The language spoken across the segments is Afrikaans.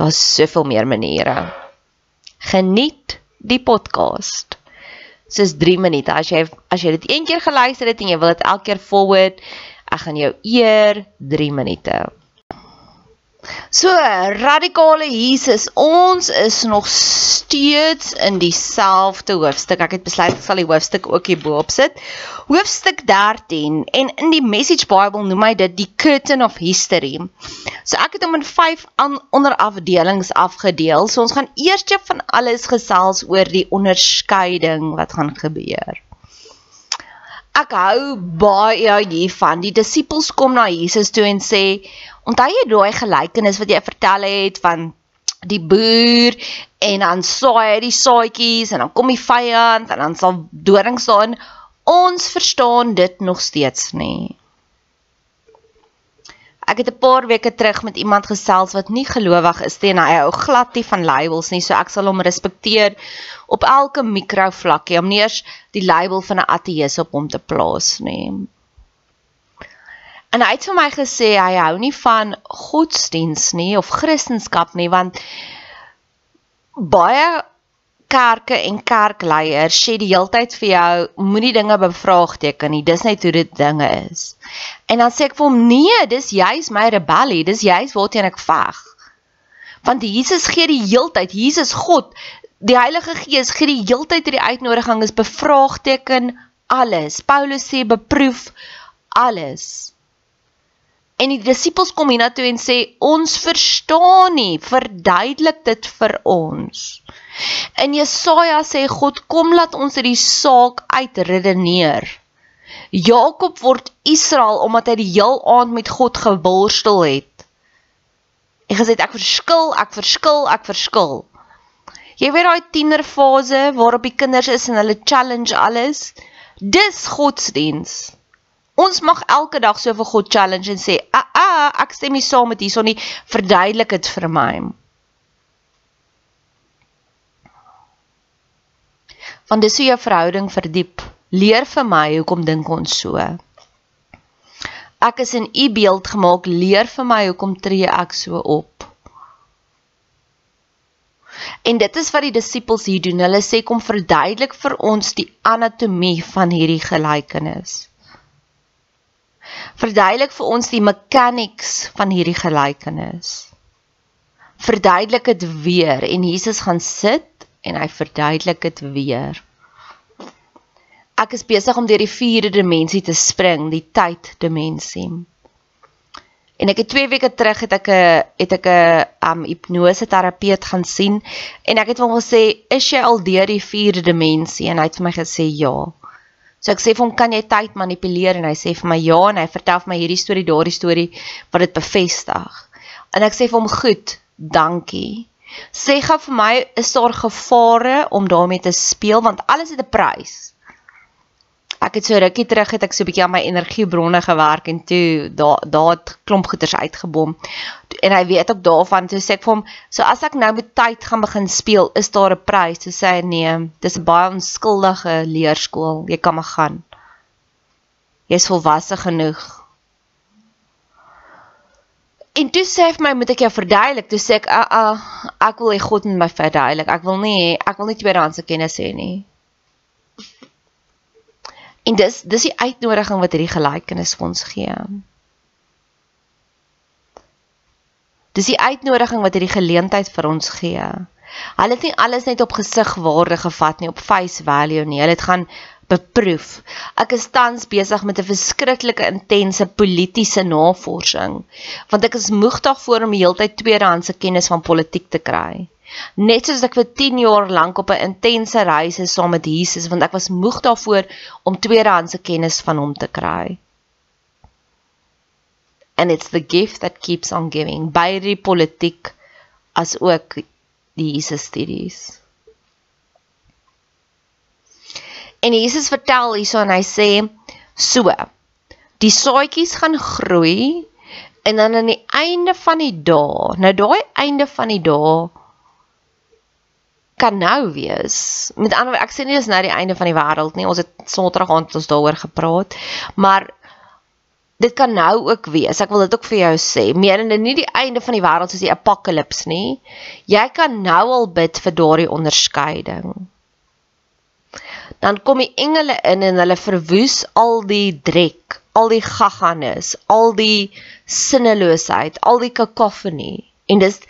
Daar's soveel meer maniere. Geniet die podcast. Dis 3 minute. As jy as jy dit een keer geluister het en jy wil dit elke keer forward, ek gaan jou eer 3 minute. So, radikale Jesus, ons is nog steeds in dieselfde hoofstuk. Ek het besluit ek sal die hoofstuk ook hier bo-op sit. Hoofstuk 13 en in die Message Bible noem hy dit die curtain of history. So ek het hom in 5 onderafdelings afgedeel. So ons gaan eers van alles gesels oor die onderskeiding wat gaan gebeur. Ek hou baie hiervan. Die disippels kom na Jesus toe en sê Onthou jy daai gelykenis wat jy vertel het van die boer en dan saai hy die saadjies en dan kom die vyand en dan sal dorings staan. Ons verstaan dit nog steeds nie. Ek het 'n paar weke terug met iemand gesels wat nie gelowig is nie en hy hou glad nie van labels nie, so ek sal hom respekteer op elke mikrovlakkie om nie eers die label van 'n ateïs op hom te plaas nie. En hy het vir my gesê hy hou nie van godsdiens nie of kristendom nie want baie kerke en kerkleiers sê die heeltyd vir jou moenie dinge bevraagteken nie dis net hoe dit dinge is. En dan sê ek vir hom nee, dis juis my rebellie, dis juis waarteen ek veg. Want Jesus gee die heeltyd, Jesus God, die Heilige Gees gee die heeltyd hierdie uitnodiging is bevraagteken alles. Paulus sê beproef alles. En die disippels kom hiernatoe en sê ons verstaan nie, verduidelik dit vir ons. In Jesaja sê God kom laat ons hierdie saak uitredeneer. Jakob word Israel omdat hy die heel aand met God geborstel het. En gesê ek verskil, ek verskil, ek verskil. Jy weet daai tienerfase waarop die kinders is en hulle challenge alles. Dis godsdiens. Ons mag elke dag so vir God challenge en sê, "Aa, ah, ah, ek stem nie saam met hierson nie. Verduidelik dit vir my." Want dis hoe jou verhouding verdiep. Leer vir my hoekom dink ons so. Ek is in u beeld gemaak. Leer vir my hoekom tree ek so op. En dit is wat die disippels hier doen. Hulle sê kom verduidelik vir ons die anatomie van hierdie gelykenis. Verduidelik vir ons die mechanics van hierdie gelykenis. Verduidelik dit weer en Jesus gaan sit en hy verduidelik dit weer. Ek is besig om deur die vierde dimensie te spring, die tyddimensie. En ek het 2 weke terug het ek 'n het ek 'n um hipnose terapeut gaan sien en ek het hom gesê, "Is jy al deur die 4de dimensie?" En hy het vir my gesê, "Ja." So ek sê vir hom, "Kan jy tyd manipuleer?" En hy sê vir my, "Ja." En hy vertel vir my hierdie storie, daardie storie wat dit bevestig. En ek sê vir hom, "Goed, dankie." Sê gou vir my, is daar gevare om daarmee te speel want alles het 'n prys ek het so rukkie terug het ek so 'n bietjie aan my energiebronne gewerk en toe daar daar het klomp goeders uitgebom. En hy weet ook daarvan toe sê ek vir hom, so as ek nou met tyd gaan begin speel, is daar 'n prys? Toe sê hy nee, dis 'n baie onskuldige leerskool. Jy kan maar gaan. Jy's volwasse genoeg. En toe sê hy vir my, moet ek jou verduidelik? Toe sê ek, "Ag, uh, uh, ek wil hê God moet my verduidelik. Ek wil nie ek wil nie tweedehandse kennis hê nie." En dis dis die uitnodiging wat hierdie gelykenis vir ons gee. Dis die uitnodiging wat hierdie geleentheid vir ons gee. Hulle het nie alles net op gesigwaarde gevat nie, op face value nie. Hulle het gaan beproef. Ek is tans besig met 'n verskriklike intense politieke navorsing, want ek is moeg daarvoor om die hele tyd tweedehandse kennis van politiek te kry. Net soos ek vir 10 jaar lank op 'n intense reis is saam met Jesus want ek was moeg daarvoor om tweedehandse kennis van hom te kry. And it's the gift that keeps on giving by die politiek as ook die Jesus studies. En Jesus vertel hierso en hy sê so die saadjies gaan groei en dan aan die einde van die dae nou daai einde van die dae kan nou wees. Met ander ek sê nie dis nou die einde van die wêreld nie. Ons het Sondag aand ons daaroor gepraat. Maar dit kan nou ook wees. Ek wil dit ook vir jou sê. Meerende nie die einde van die wêreld soos die apokalips nie. Jy kan nou al bid vir daardie onderskeiding. Dan kom die engele in en hulle verwoes al die drek, al die gagganis, al die sinneloosheid, al die kakofonie. En dis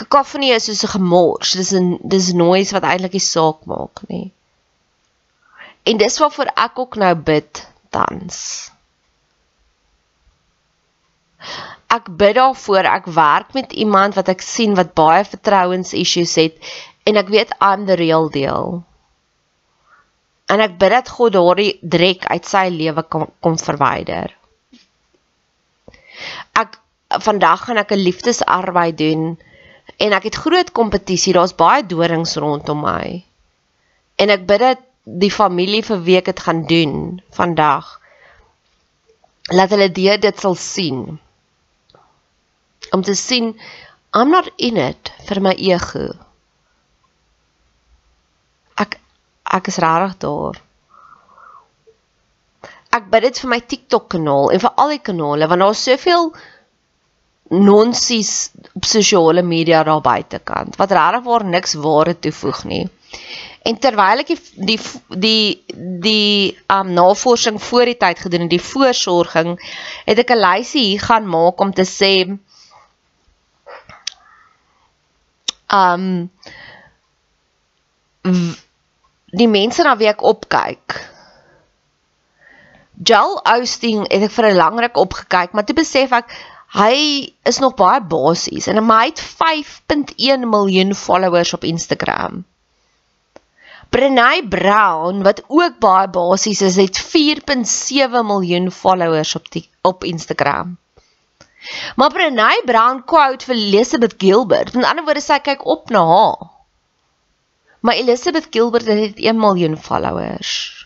kakofonie is soos 'n gemors. Dis 'n dis noise wat eintlik nie saak maak nie. En dis waarvoor ek ook nou bid tans. Ek bid daarvoor ek werk met iemand wat ek sien wat baie vertrouens issues het en ek weet I'm the real deal. En ek bid dat God daardie drek uit sy lewe kom, kom verwyder. Ek vandag gaan ek 'n liefdesarbeid doen en ek het groot kompetisie. Daar's baie dorings rondom my. En ek bid dat die familie vir week dit gaan doen vandag. Laat hulle dit sal sien. Om te sien I'm not in it vir my ego. Ek ek is regtig daar. Ek bid dit vir my TikTok kanaal en vir al die kanale want daar's soveel nonsies sosiale media daar buitekant wat regtig waar niks ware toevoeg nie. En terwyl ek die die die, die um navorsing voor die tyd gedoen het, die voorsorging, het ek 'n lysie hier gaan maak om te sê um die mense na wie ek opkyk. Joel Osteen het ek vir 'n lang ruk opgekyk, maar toe besef ek Hy is nog baie basies en hy het 5.1 miljoen followers op Instagram. Brené Brown wat ook baie basies is, het 4.7 miljoen followers op die op Instagram. Maar Brené Brown quote vir Elizabeth Gilbert. In ander woorde sê kyk op na haar. Maar Elizabeth Gilbert het 1 miljoen followers.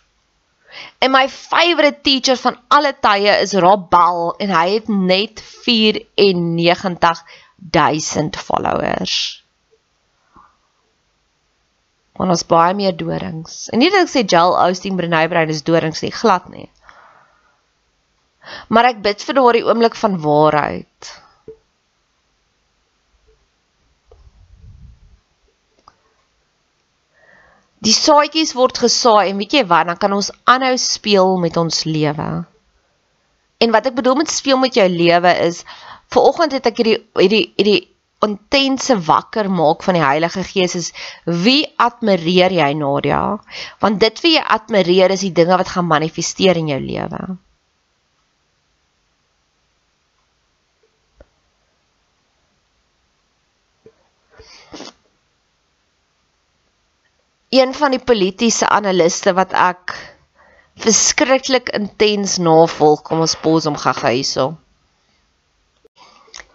En my favourite teacher van alle tye is Rob Bell en hy het net 94000 followers. Want ons baie meer dorings. En nie dat ek sê Joel Osteen Brené Brown is dorings nie, glad nie. Maar ek bid vir daardie oomblik van waarheid. Die saadjies word gesaai en weet jy wat, dan kan ons aanhou speel met ons lewe. En wat ek bedoel met speel met jou lewe is, vanoggend het ek hierdie hierdie hierdie intense wakker maak van die Heilige Gees is wie admireer jy Nadia? Want dit wie jy admireer is die dinge wat gaan manifesteer in jou lewe. Een van die politieke analiste wat ek verskriklik intens navolg, kom ons pos hom gaga hierso.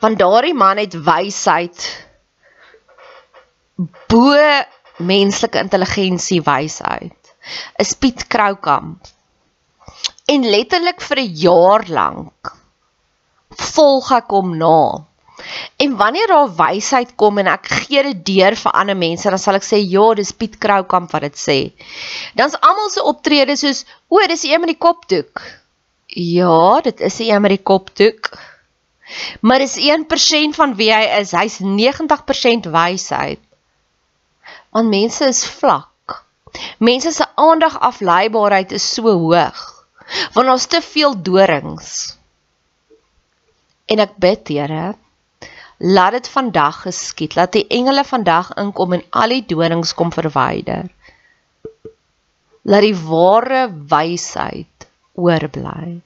Want daardie man het wysheid bo menslike intelligensie wysheid. Is Piet Kroukamp. En letterlik vir 'n jaar lank volg ek hom na. En wanneer daar wysheid kom en ek gee dit deur vir ander mense, dan sal ek sê, "Ja, dis Piet Kroukamp wat dit sê." Dan's almal se optrede soos, "O, dis die een met die kopdoek." Ja, dit is die een met die kopdoek. Maar dis 1% van wie hy is. Hy's 90% wysheid. Want mense is vlak. Mense se aandagafleibaarheid is so hoog. Want daar's te veel dorings. En ek bid, Here, Laat dit vandag geskied. Laat die engele vandag inkom en al die dorings kom verwyder. Laat die ware wysheid oorbly.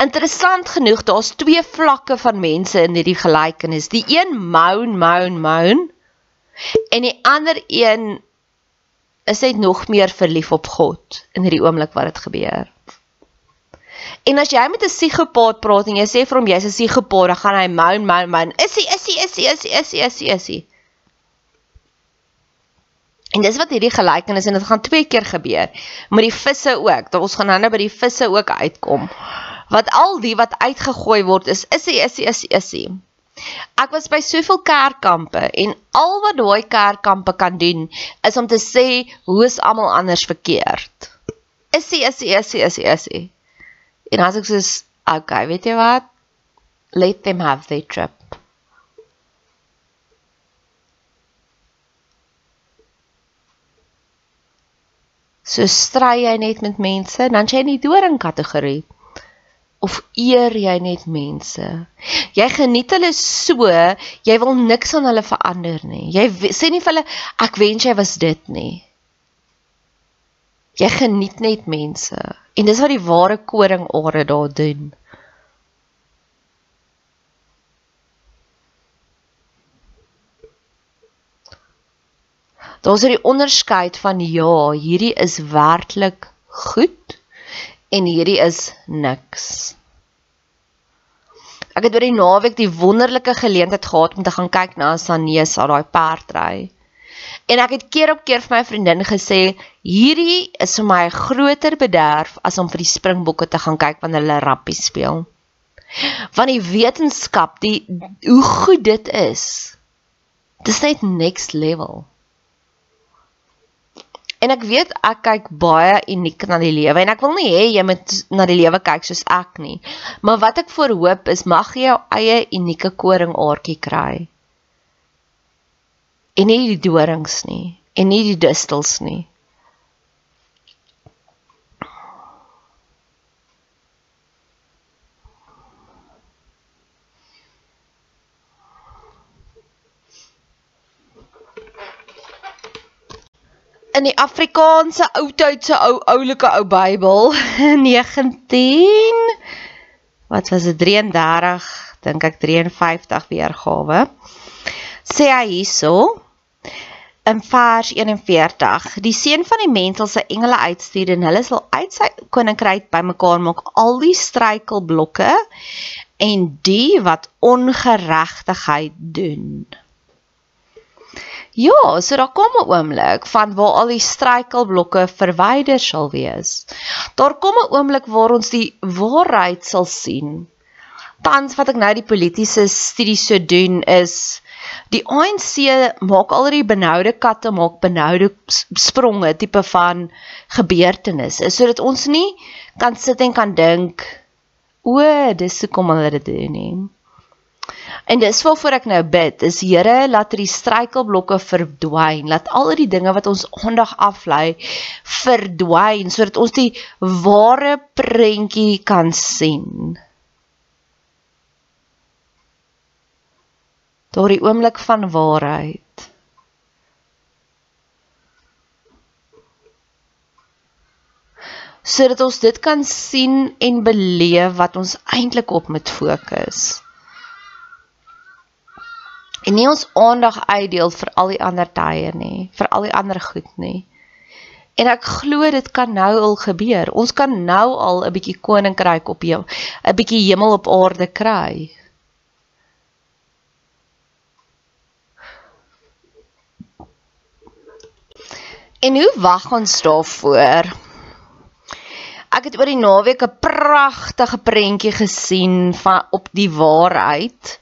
Interessant genoeg, daar's twee vlakke van mense in hierdie gelykenis. Die een moan, moan, moan en die ander een is net nog meer verlief op God in hierdie oomblik wat dit gebeur. En as jy met 'n psigopaat praat en jy sê vir hom jy's 'n psigopaat, dan gaan hy moan, moan, moan. Is hy, is hy, is hy, is hy, is hy, is hy, is hy. En dis wat hierdie gelykenis en dit gaan twee keer gebeur met die visse ook. Dat ons gaan nou by die visse ook uitkom. Wat al die wat uitgegooi word is is hy, is hy, is hy, is hy. Ek was by soveel kerkkampe en al wat daai kerkkampe kan doen is om te sê hoe is almal anders verkeerd. Is hy, is hy, is hy, is hy, is hy. En as ek sê, okay, weet jy wat? Let them have their trip. So stry jy net met mense, dan jy in die doring kategorie. Of eer jy net mense? Jy geniet hulle so, jy wil niks aan hulle verander nie. Jy sê nie vir hulle ek wens jy was dit nie. Jy geniet net mense. En dis wat die ware koring ore daar doen. Daar's 'n onderskeid van ja, hierdie is werklik goed en hierdie is niks. Ek het oor die naweek die wonderlike geleentheid gehad om te gaan kyk na Sanesa, daai perdry. En ek het keer op keer vir my vriendin gesê, hierdie is vir my 'n groter bederf as om vir die Springbokke te gaan kyk wanneer hulle rugby speel. Want die wetenskap, die hoe goed dit is. Dis net next level. En ek weet ek kyk baie uniek na die lewe en ek wil nie hê jy moet na die lewe kyk soos ek nie. Maar wat ek voorhoop is mag jy jou eie unieke koringaartjie kry en nie die dorings nie en nie die distels nie. In die Afrikaanse ou tydse ou oulike ou Bybel 19 wat was dit 33 dink ek 53 weergawe sê hy hierso in vers 41 die seun van die mens sal sy engele uitstuur en hulle sal uit sy koninkryk bymekaar maak al die struikelblokke en die wat ongeregtigheid doen Ja, so daar kom 'n oomblik van waar al die struikelblokke verwyder sal wees. Daar kom 'n oomblik waar ons die waarheid sal sien. Tans wat ek nou die politieke studie so doen is die ANC maak al die benoude katte maak benoude spronge tipe van gebeurtenisse sodat ons nie kan sit en kan dink o, dis hoekom hulle dit doen nie. En dis waarvoor ek nou bid, is Here, laat die struikelblokke verdwyn, laat al die dinge wat ons aandag aflei verdwyn sodat ons die ware prentjie kan sien. Daardie oomblik van waarheid. sodat ons dit kan sien en beleef wat ons eintlik op moet fokus. En nie ons aandag uitdeel vir al die ander tye nie, vir al die ander goed nie. En ek glo dit kan nou al gebeur. Ons kan nou al 'n bietjie koninkryk op jou, 'n bietjie hemel op aarde kry. En hoe wag ons daarvoor? Ek het oor die naweek 'n pragtige prentjie gesien van op die waarheid.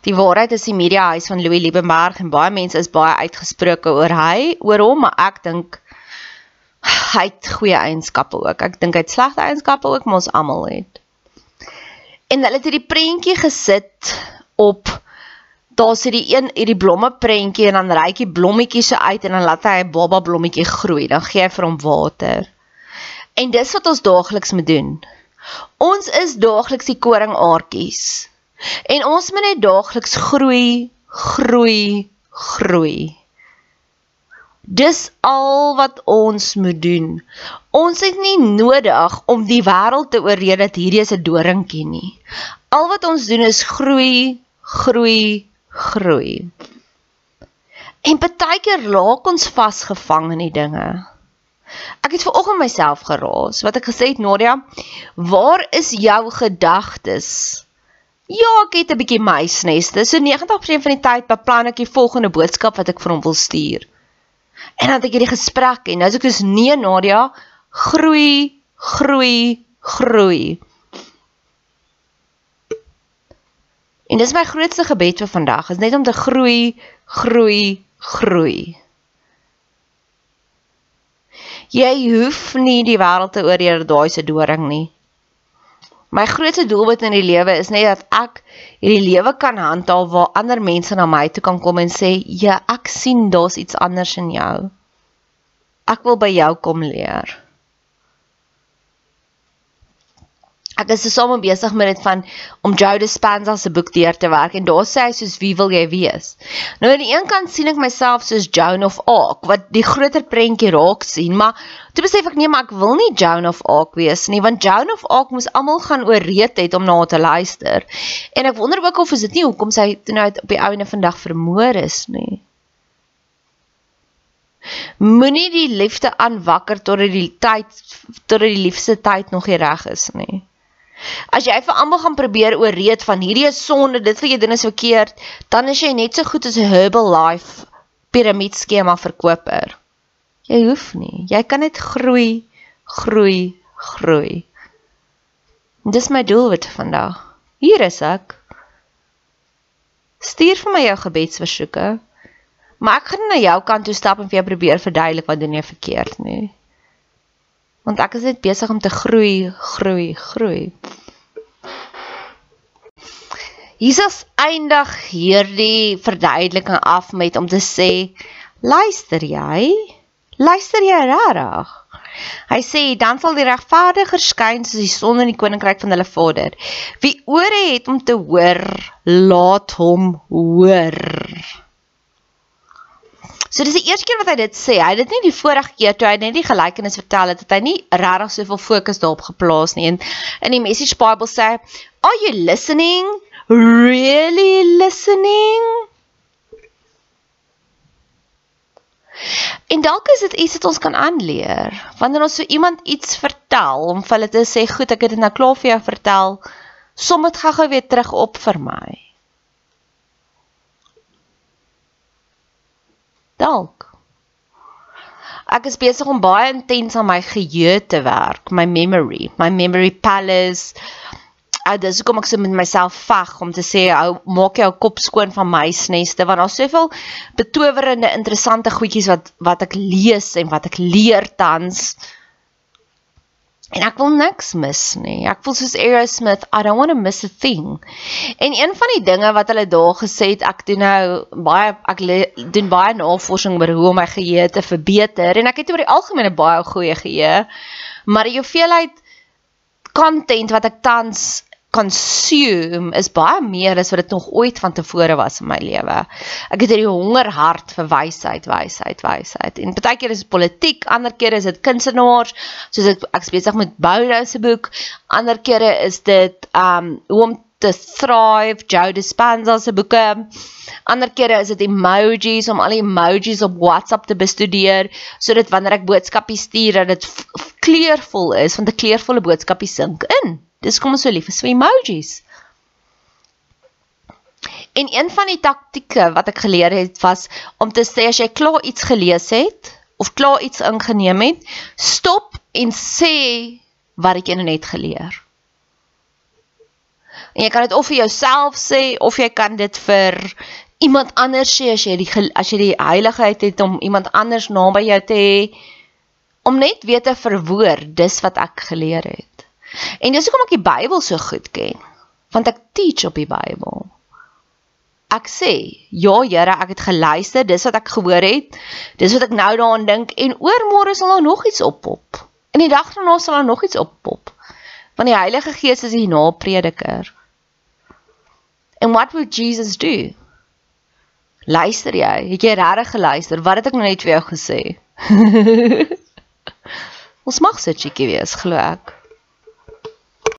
Die waarheid is die mediahuis van Louis Liebenberg en baie mense is baie uitgesproke oor hy, oor hom, maar ek dink hy het goeie eienskappe ook. Ek dink hy het slegte eienskappe ook, maar ons almal het. En hulle het hierdie prentjie gesit op daar sit die een hierdie blomme prentjie en dan ryk die blommetjies so uit en dan laat hy 'n baba blommetjie groei. Dan gee hy vir hom water. En dis wat ons daagliks moet doen. Ons is daagliks die koringaartjies. En ons moet net daagliks groei, groei, groei. Dis al wat ons moet doen. Ons het nie nodig om die wêreld te oorreed dat hierdie is 'n doringkie nie. Al wat ons doen is groei, groei, groei. En baie keer raak ons vasgevang in die dinge. Ek het ver oggend myself geraas wat ek gesê het Nadia, waar is jou gedagtes? Ja, ek het 'n bietjie muisneste. So 90% van die tyd beplan ek die volgende boodskap wat ek vir hom wil stuur. En dan het ek hierdie gesprek en nou is ek dus nee Nadia, groei, groei, groei. En dis my grootste gebed vir vandag, is net om te groei, groei, groei. Jy hoef nie die wêreld te oorheer daai se doring nie. My grootste doelwit in die lewe is net dat ek hierdie lewe kan handhaaf waar ander mense na my toe kan kom en sê, "Ja, ek sien daar's iets anders in jou. Ek wil by jou kom leer." Ek is soms besig met dit van om Joe Dispenza se boek deur te werk en daar sê hy soos wie wil jy wees? Nou aan die een kant sien ek myself soos Joan of Arc wat die groter prentjie raak sien, maar toe besef ek nee, maar ek wil nie Joan of Arc wees nie, want Joan of Arc moes almal gaan ooreed het om na haar te luister. En ek wonder ook of is dit nie hoekom sy toe nou op die ouene vandag vermoor is nie. Moenie die liefde aanwakker tot die tyd tot die liefste tyd nog nie reg is nie. As jy vir almal gaan probeer ooreed van hierdie is sonde, dit wat jy doen is verkeerd, dan is jy net so goed as 'n Herbalife piramid skema verkoper. Jy hoef nie. Jy kan net groei, groei, groei. En dis my doel vir vandag. Hier is ek. Stuur vir my jou gebedsversoeke. Maar ek gaan na jou kant toe stap en vir jou probeer verduidelik wat doen jy verkeerd nie want ek is net besig om te groei, groei, groei. Jesus eindig hierdie verduideliking af met om te sê, luister jy? Luister jy regtig? Hy sê dan sal die regverdige skyn soos die son in die koninkryk van hulle Vader. Wie ore het om te hoor, laat hom hoor. So dis die eerste keer wat hy dit sê. Hy het dit nie die vorige keer toe hy net die gelykenis vertel het, het hy nie regtig soveel fokus daarop geplaas nie. En in die Message Bible sê, "Are you listening? Really listening?" En dalk is dit iets wat ons kan aanleer. Wanneer ons so iemand iets vertel, om vir hulle te sê, "Goed, ek het dit nou klaar vir jou vertel, som dit gou-gou weer terug op vir my." Dalk. Ek is besig om baie intens aan my geheue te werk, my memory, my memory palace. Uh, dis hoekom ek so met myself veg om te sê, ou, maak jou kop skoon van muisneste want daar's soveel betowerende interessante goedjies wat wat ek lees en wat ek leer tans. En ek wil niks mis nie. Ek voel soos Aerosmith, I don't want to miss a thing. En een van die dinge wat hulle daar gesê het, ek doen nou baie ek doen baie navorsing oor hoe om my geheue te verbeter en ek het oor die algemeen 'n baie goeie geheue. Maar die hoeveelheid content wat ek tans consume is baie meer as wat dit nog ooit van tevore was in my lewe. Ek het hierdie honger hart vir wysheid, wysheid, wysheid. En baie keer is dit politiek, ander kere is dit kunstenaars, soos ek ek's besig met Boudo se boek. Ander kere is dit um hoe om te thrive, Joe Dispenza se boeke. Ander kere is dit emojis om al die emojis op WhatsApp te bestudeer sodat wanneer ek boodskappe stuur dat dit kleurvol is, want 'n kleurvolle boodskapie sink in. Dis kom ons so lief is vir emojis. En een van die taktieke wat ek geleer het was om te sê as jy klaar iets gelees het of klaar iets ingeneem het, stop en sê wat jy nou net geleer. En jy kan dit of vir jouself sê of jy kan dit vir iemand anders sê as jy die as jy die heiligheid het om iemand anders naby jou te hê om net weer te verwoord dis wat ek geleer het. En dis hoekom ek die Bybel so goed ken, want ek teach op die Bybel. Ek sê, ja Here, ek het geluister, dis wat ek gehoor het. Dis wat ek nou daaraan dink en oormôre sal daar nog iets oppop. In die dag daarna sal daar nog iets oppop. Want die Heilige Gees is die naprediker. En what would Jesus do? Luister jy? Het jy regtig geluister? Wat het ek nou net vir jou gesê? Ons mag so cheeky wees, glo ek.